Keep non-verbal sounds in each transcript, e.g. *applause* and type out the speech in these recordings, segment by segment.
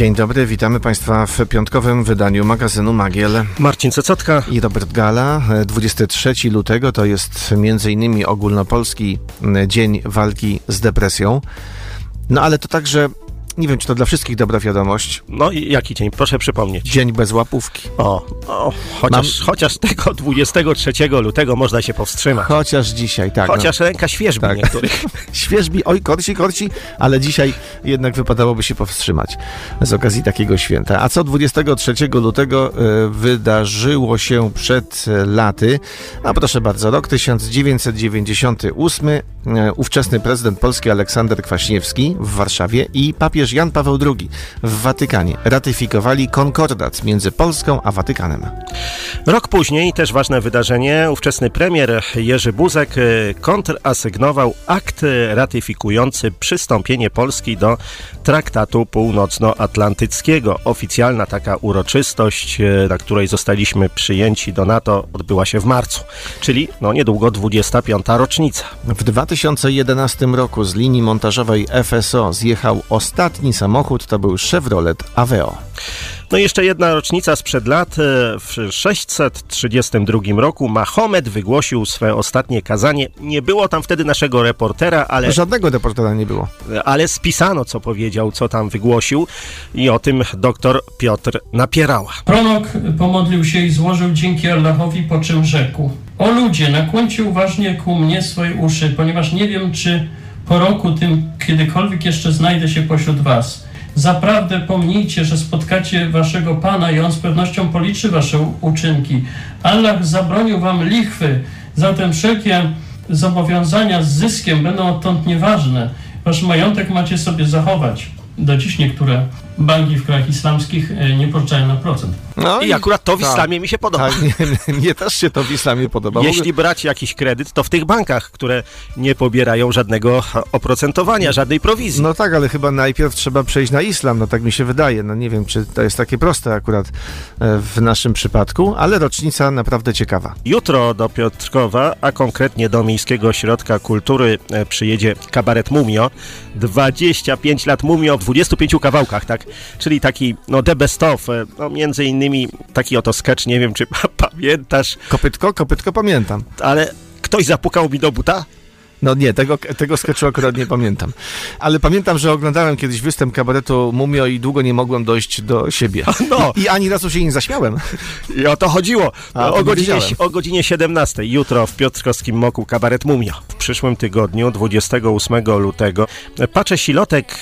Dzień dobry, witamy Państwa w piątkowym wydaniu magazynu Magiel. Marcin Cecotka i Robert Gala. 23 lutego to jest innymi ogólnopolski Dzień Walki z Depresją. No ale to także nie wiem, czy to dla wszystkich dobra wiadomość. No i jaki dzień? Proszę przypomnieć. Dzień bez łapówki. O, o chociaż, Mam... chociaż tego 23 lutego można się powstrzymać. Chociaż dzisiaj, tak. Chociaż no. ręka świeżbi tak. niektórych. *laughs* świeżbi, oj, korci, korci, ale dzisiaj jednak wypadałoby się powstrzymać z okazji takiego święta. A co 23 lutego y, wydarzyło się przed laty? A proszę bardzo, rok 1998. Y, ówczesny prezydent Polski Aleksander Kwaśniewski w Warszawie i papież papież Jan Paweł II w Watykanie ratyfikowali konkordat między Polską a Watykanem. Rok później, też ważne wydarzenie, ówczesny premier Jerzy Buzek e, kontrasygnował akt ratyfikujący przystąpienie Polski do Traktatu Północnoatlantyckiego. Oficjalna taka uroczystość, e, na której zostaliśmy przyjęci do NATO, odbyła się w marcu, czyli no niedługo 25. rocznica. W 2011 roku z linii montażowej FSO zjechał ostatni ostatni samochód to był Chevrolet Aveo. No i jeszcze jedna rocznica sprzed lat. E, w 632 roku Mahomet wygłosił swoje ostatnie kazanie. Nie było tam wtedy naszego reportera, ale... Żadnego reportera nie było. Ale spisano, co powiedział, co tam wygłosił i o tym doktor Piotr Napierała. Prorok pomodlił się i złożył dzięki Allahowi, po czym rzekł. O ludzie, nakłoncie uważnie ku mnie swoje uszy, ponieważ nie wiem, czy po roku tym kiedykolwiek jeszcze znajdę się pośród was. Zaprawdę pomnijcie, że spotkacie waszego Pana i On z pewnością policzy wasze uczynki. Allah zabronił wam lichwy, zatem wszelkie zobowiązania z zyskiem będą odtąd nieważne. Wasz majątek macie sobie zachować. Do dziś niektóre banki w krajach islamskich e, nie pożyczają na procent. No i, i akurat to w tak, islamie mi się podoba. Tak, nie, mnie też się to w islamie podoba. Jeśli brać jakiś kredyt, to w tych bankach, które nie pobierają żadnego oprocentowania, żadnej prowizji. No tak, ale chyba najpierw trzeba przejść na islam, no tak mi się wydaje. No nie wiem, czy to jest takie proste akurat e, w naszym przypadku, ale rocznica naprawdę ciekawa. Jutro do Piotrkowa, a konkretnie do Miejskiego Ośrodka Kultury e, przyjedzie kabaret Mumio. 25 lat Mumio w 25 kawałkach, tak? Czyli taki, no the best of, e, no między innymi taki oto sketch, nie wiem czy pamiętasz. Kopytko, kopytko pamiętam. Ale ktoś zapukał mi do buta? No nie, tego, tego sketchu akurat nie pamiętam. Ale pamiętam, że oglądałem kiedyś występ kabaretu Mumio i długo nie mogłem dojść do siebie. *laughs* No. I ani razu się nie zaśmiałem. I o to chodziło. A, o, godzinie, o godzinie 17 jutro w Piotrkowskim Moku kabaret Mumio. W przyszłym tygodniu, 28 lutego, Pacze Silotek e,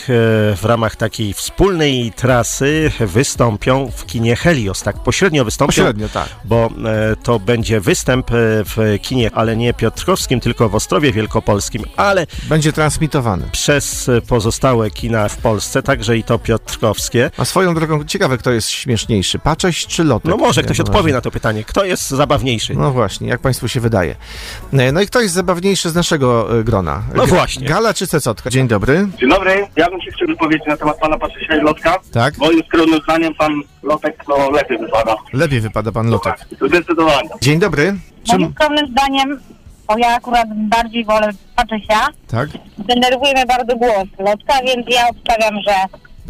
w ramach takiej wspólnej trasy wystąpią w kinie Helios. Tak pośrednio wystąpią. Pośrednio, tak. Bo e, to będzie występ e, w kinie, ale nie Piotrkowskim, tylko w Ostrowie Wielkopolskim polskim, ale... Będzie transmitowany. Przez pozostałe kina w Polsce, także i to piotrkowskie. A swoją drogą, ciekawe, kto jest śmieszniejszy, Pacześ czy Lotek? No może ktoś odpowie na to pytanie. Kto jest zabawniejszy? No właśnie, jak Państwu się wydaje. E, no i kto jest zabawniejszy z naszego e, grona? No właśnie. Gala czy Cecotka? Dzień dobry. Dzień dobry. Ja bym się chciał wypowiedzieć na temat pana Paczesia i Lotka. Tak. Moim skromnym zdaniem pan Lotek no lepiej wypada. Lepiej wypada pan Lotek. Zdecydowanie. Dzień dobry. Czym... Moim skromnym zdaniem bo ja akurat bardziej wolę Paczesia. Tak? Denerwuje mnie bardzo głos lotka, więc ja obstawiam, że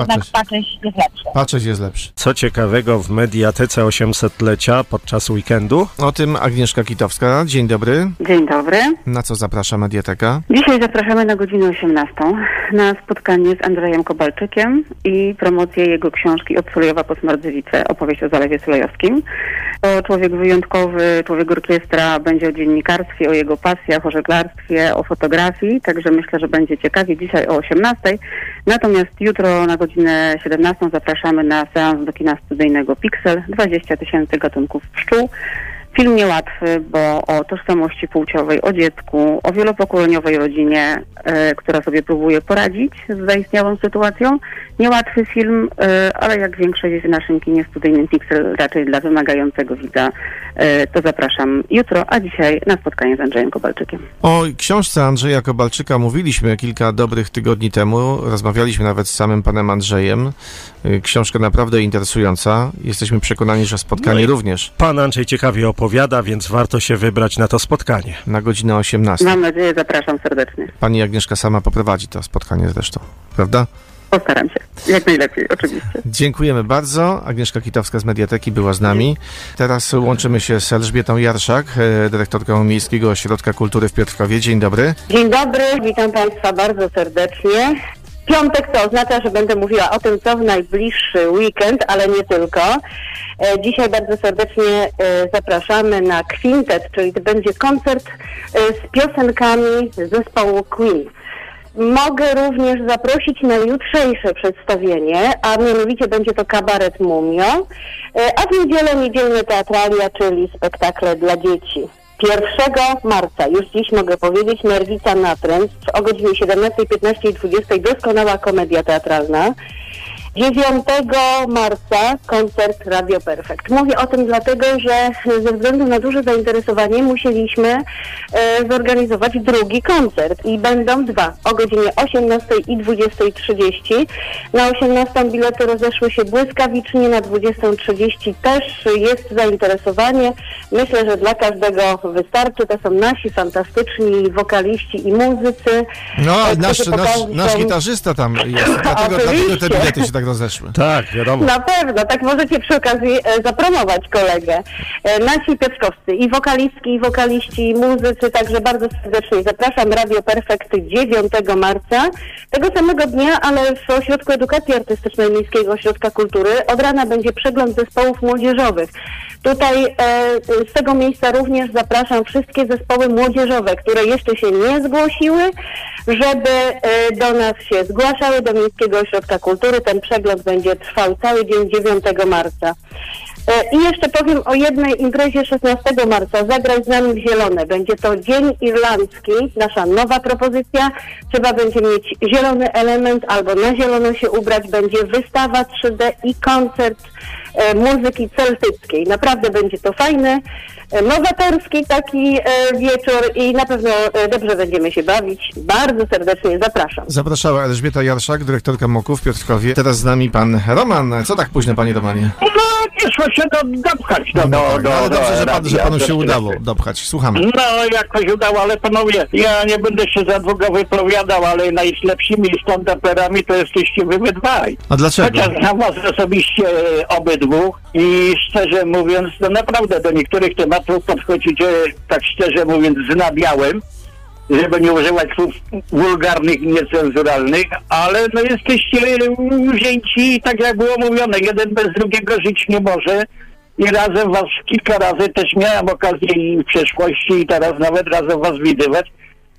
Patrzeć. Patrzeć jest lepszy. Patrzeć jest lepszy. Co ciekawego w Mediatece 800-lecia podczas weekendu? O tym Agnieszka Kitowska. Dzień dobry. Dzień dobry. Na co zaprasza Mediateka? Dzisiaj zapraszamy na godzinę 18 na spotkanie z Andrzejem Kobalczykiem i promocję jego książki Od Sulejowa po Smardzewice, opowieść o Zalewie Sulejowskim. To człowiek wyjątkowy, człowiek orkiestra, będzie o dziennikarstwie, o jego pasjach, o żeglarstwie, o fotografii, także myślę, że będzie ciekawie dzisiaj o 18. Natomiast jutro na godzinę 17 zapraszamy na seans do kina studyjnego Pixel, 20 tysięcy gatunków pszczół. Film niełatwy, bo o tożsamości płciowej, o dziecku, o wielopokoleniowej rodzinie, e, która sobie próbuje poradzić z zaistniałą sytuacją. Niełatwy film, e, ale jak większość jest w naszym kinie studyjnym Pixel, raczej dla wymagającego widza, e, to zapraszam jutro, a dzisiaj na spotkanie z Andrzejem Kobalczykiem. O książce Andrzeja Kobalczyka mówiliśmy kilka dobrych tygodni temu. Rozmawialiśmy nawet z samym panem Andrzejem. Książka naprawdę interesująca. Jesteśmy przekonani, że spotkanie no również. Pan Andrzej ciekawie opowiada, więc warto się wybrać na to spotkanie. Na godzinę 18. Mam nadzieję, zapraszam serdecznie. Pani Agnieszka sama poprowadzi to spotkanie zresztą, prawda? Postaram się. Jak najlepiej, oczywiście. Dziękujemy bardzo. Agnieszka Kitowska z Mediateki była z nami. Teraz łączymy się z Elżbietą Jarszak, e, dyrektorką Miejskiego Ośrodka Kultury w Piotrkowie. Dzień dobry. Dzień dobry, witam Państwa bardzo serdecznie. Piątek to oznacza, że będę mówiła o tym, co w najbliższy weekend, ale nie tylko. E, dzisiaj bardzo serdecznie e, zapraszamy na kwintet, czyli to będzie koncert z piosenkami zespołu Queen. Mogę również zaprosić na jutrzejsze przedstawienie, a mianowicie będzie to kabaret Mumio, e, a w niedzielę niedzielne teatralia, czyli spektakle dla dzieci. 1 marca, już dziś mogę powiedzieć, Nerwica Natręt o godzinie 17, 15 i 20 doskonała komedia teatralna. 9 marca koncert Radio Perfect. Mówię o tym dlatego, że ze względu na duże zainteresowanie musieliśmy e, zorganizować drugi koncert i będą dwa o godzinie 18 i 20.30. Na 18 bilety rozeszły się błyskawicznie, na 20.30 też jest zainteresowanie. Myślę, że dla każdego wystarczy. To są nasi fantastyczni wokaliści i muzycy. No, nasz, nasz, nasz gitarzysta tam jest, dlatego, dlatego te bilety się tak rozeszły. Tak, wiadomo. Na pewno, tak możecie przy okazji e, zapromować kolegę. E, nasi Piotrkowscy i wokalistki, i wokaliści, i muzycy, także bardzo serdecznie zapraszam. Radio Perfekt 9 marca. Tego samego dnia, ale w Ośrodku Edukacji Artystycznej Miejskiego Ośrodka Kultury od rana będzie przegląd zespołów młodzieżowych. Tutaj e, z tego miejsca również zapraszam wszystkie zespoły młodzieżowe, które jeszcze się nie zgłosiły, żeby e, do nas się zgłaszały, do Miejskiego Ośrodka Kultury. Ten przegląd będzie trwał cały dzień 9 marca. E, I jeszcze powiem o jednej imprezie 16 marca. Zagrać z nami w zielone. Będzie to Dzień Irlandzki, nasza nowa propozycja. Trzeba będzie mieć zielony element albo na zielono się ubrać. Będzie wystawa 3D i koncert muzyki celtyckiej. Naprawdę będzie to fajne nowatorski taki e, wieczór i na pewno e, dobrze będziemy się bawić. Bardzo serdecznie zapraszam. Zapraszała Elżbieta Jarszak, dyrektorka MOKU w Piotrkowie. Teraz z nami pan Roman. Co tak późno, panie Romanie? No, nie szło się do, dopchać do, do, No, do, ale do dobrze, że, pan, że panu się udało dopchać. Słuchamy. No, jakoś udało, ale panowie, ja nie będę się za długo wypowiadał, ale najlepszymi stand-uperami to jesteście wy dwaj. A dlaczego? Chociaż znam was osobiście e, obydwu i szczerze mówiąc, to naprawdę do niektórych tematów podchodzicie, tak szczerze mówiąc, z nabiałem, żeby nie używać słów wulgarnych i niecenzuralnych, ale no jesteście wzięci, tak jak było mówione, jeden bez drugiego żyć nie może. I razem was kilka razy też miałem okazję i w przeszłości i teraz nawet razem was widywać.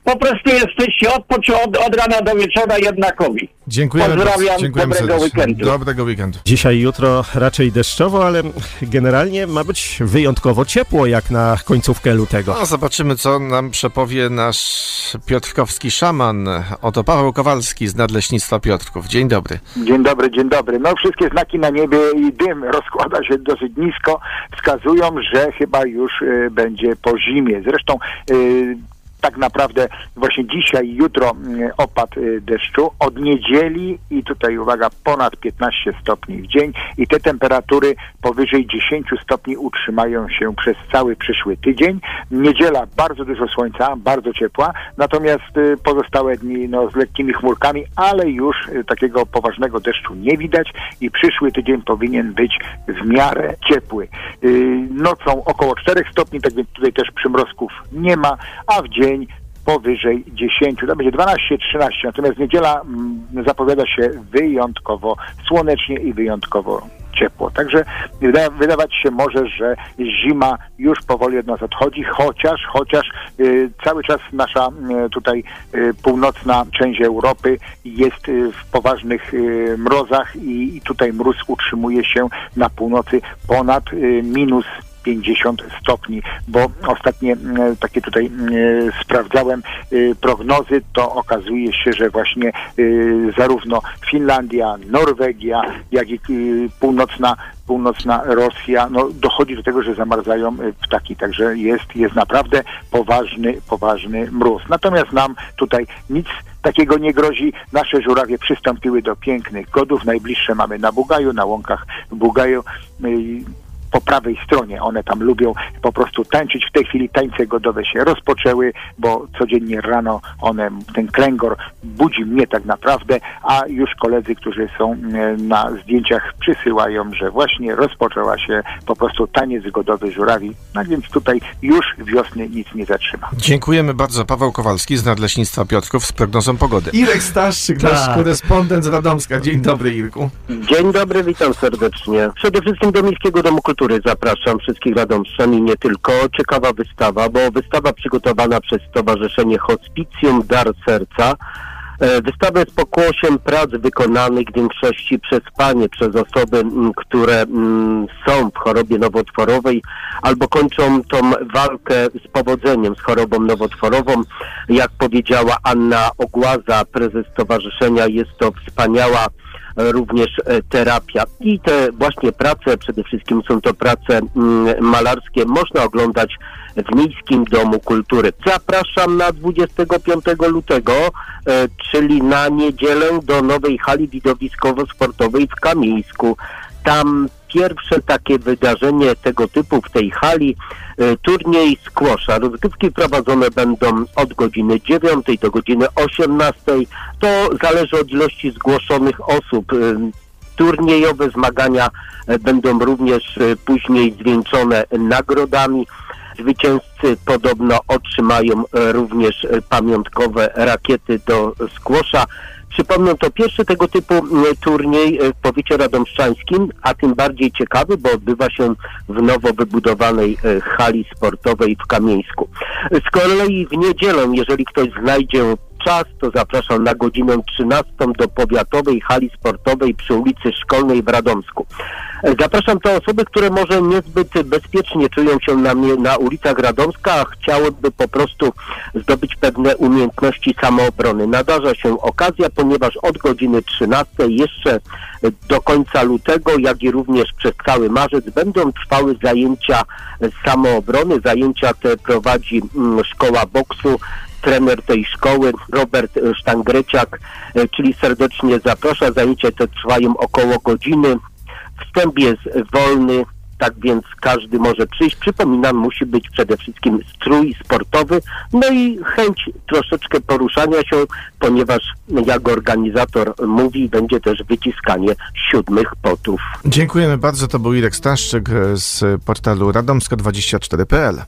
Po prostu jesteście od, od, od rana do wieczora jednakowi. Dziękujemy Pozdrawiam, bardzo. Dziękujemy dobrego serdecznie. weekendu. Dobrego weekendu. Dzisiaj, jutro raczej deszczowo, ale generalnie ma być wyjątkowo ciepło, jak na końcówkę lutego. No, zobaczymy, co nam przepowie nasz piotrkowski szaman. Oto Paweł Kowalski z Nadleśnictwa Piotrków. Dzień dobry. Dzień dobry, dzień dobry. No wszystkie znaki na niebie i dym rozkłada się dosyć nisko, wskazują, że chyba już y, będzie po zimie. Zresztą y, tak naprawdę właśnie dzisiaj i jutro y, opad y, deszczu. Od niedzieli i tutaj uwaga, ponad 15 stopni w dzień i te temperatury powyżej 10 stopni utrzymają się przez cały przyszły tydzień. Niedziela bardzo dużo słońca, bardzo ciepła, natomiast y, pozostałe dni no, z lekkimi chmurkami, ale już y, takiego poważnego deszczu nie widać i przyszły tydzień powinien być w miarę ciepły. Nocą około 4 stopni, tak więc tutaj też przymrozków nie ma, a w dzień powyżej 10, to będzie 12-13, natomiast niedziela mm, zapowiada się wyjątkowo słonecznie i wyjątkowo ciepło. Także wyda, wydawać się może, że zima już powoli od nas odchodzi, chociaż, chociaż y, cały czas nasza y, tutaj y, północna część Europy jest y, w poważnych mrozach i, tutaj mróz utrzymuje się na północy ponad minus 50 stopni, bo ostatnie mm, takie tutaj mm, sprawdzałem y, prognozy, to okazuje się, że właśnie y, zarówno Finlandia, Norwegia, jak i y, północna północna Rosja, no dochodzi do tego, że zamarzają ptaki, także jest, jest naprawdę poważny, poważny mróz. Natomiast nam tutaj nic takiego nie grozi. Nasze żurawie przystąpiły do pięknych godów. Najbliższe mamy na Bugaju, na łąkach Bugaju. Po prawej stronie. One tam lubią po prostu tańczyć. W tej chwili tańce godowe się rozpoczęły, bo codziennie rano one, ten kręgor budzi mnie tak naprawdę, a już koledzy, którzy są e, na zdjęciach przysyłają, że właśnie rozpoczęła się po prostu taniec godowy żurawi. Tak więc tutaj już wiosny nic nie zatrzyma. Dziękujemy bardzo. Paweł Kowalski z Nadleśnictwa Piotrków z prognozą pogody. Irek Staszczyk, nasz Tak. korespondent z Radomska. Dzień dobry, Irku. Dzień dobry, witam serdecznie. Przede wszystkim do Miejskiego Domu Kultury zapraszam wszystkich radomszczan i nie tylko. Ciekawa wystawa, bo wystawa przygotowana przez Stowarzyszenie Hospicjum Dar Serca. E, Wystawa jest pokłosiem prac wykonanych w większości przez panie, przez osoby, które są w chorobie nowotworowej albo kończą tą walkę z powodzeniem, z chorobą nowotworową. Jak powiedziała Anna Ogłaza, prezes stowarzyszenia, jest to wspaniała również e, terapia. I te właśnie prace, przede wszystkim są to prace mm, malarskie, można oglądać w Miejskim Domu Kultury. Zapraszam na 25 lutego, e, czyli na niedzielę do nowej hali widowiskowo-sportowej w Kamieńsku. Tam pierwsze takie wydarzenie tego typu w tej hali, e, turniej squasha. Rozgrywki prowadzone będą od godziny 9 do godziny 18. To zależy od ilości zgłoszonych osób. E, Turniejowe zmagania e, będą również później zwieńczone nagrodami. Zwycięzcy podobno otrzymają e, również e, pamiątkowe rakiety do skłosza. Przypomnę, to pierwszy tego typu m, turniej e, w powiecie radomszczańskim, a tym bardziej ciekawy, bo odbywa się w nowo wybudowanej e, hali sportowej w Kamieńsku. Z kolei w niedzielę, jeżeli ktoś znajdzie czas, to zapraszam na godzinę 13 do powiatowej hali sportowej przy ulicy Szkolnej w Radomsku. Zapraszam te osoby, które może niezbyt bezpiecznie czują się na, na ulicach Radomska, a chciałyby po prostu zdobyć pewne umiejętności samoobrony. Nadarza się okazja, ponieważ od godziny 13 jeszcze do końca lutego, jak i również przez cały marzec będą trwały zajęcia samoobrony. Zajęcia te prowadzi mm, szkoła boksu trener tej szkoły, Robert e, Sztangreciak, e, czyli serdecznie zaprasza. Zajęcia te trwają około godziny. Wstęp jest wolny, tak więc każdy może przyjść. Przypominam, musi być przede wszystkim strój sportowy, no i chęć troszeczkę poruszania się, ponieważ jak organizator mówi, będzie też wyciskanie siódmych potów. Dziękujemy bardzo. To był Irek Staszczyk z portalu radomsko24.pl.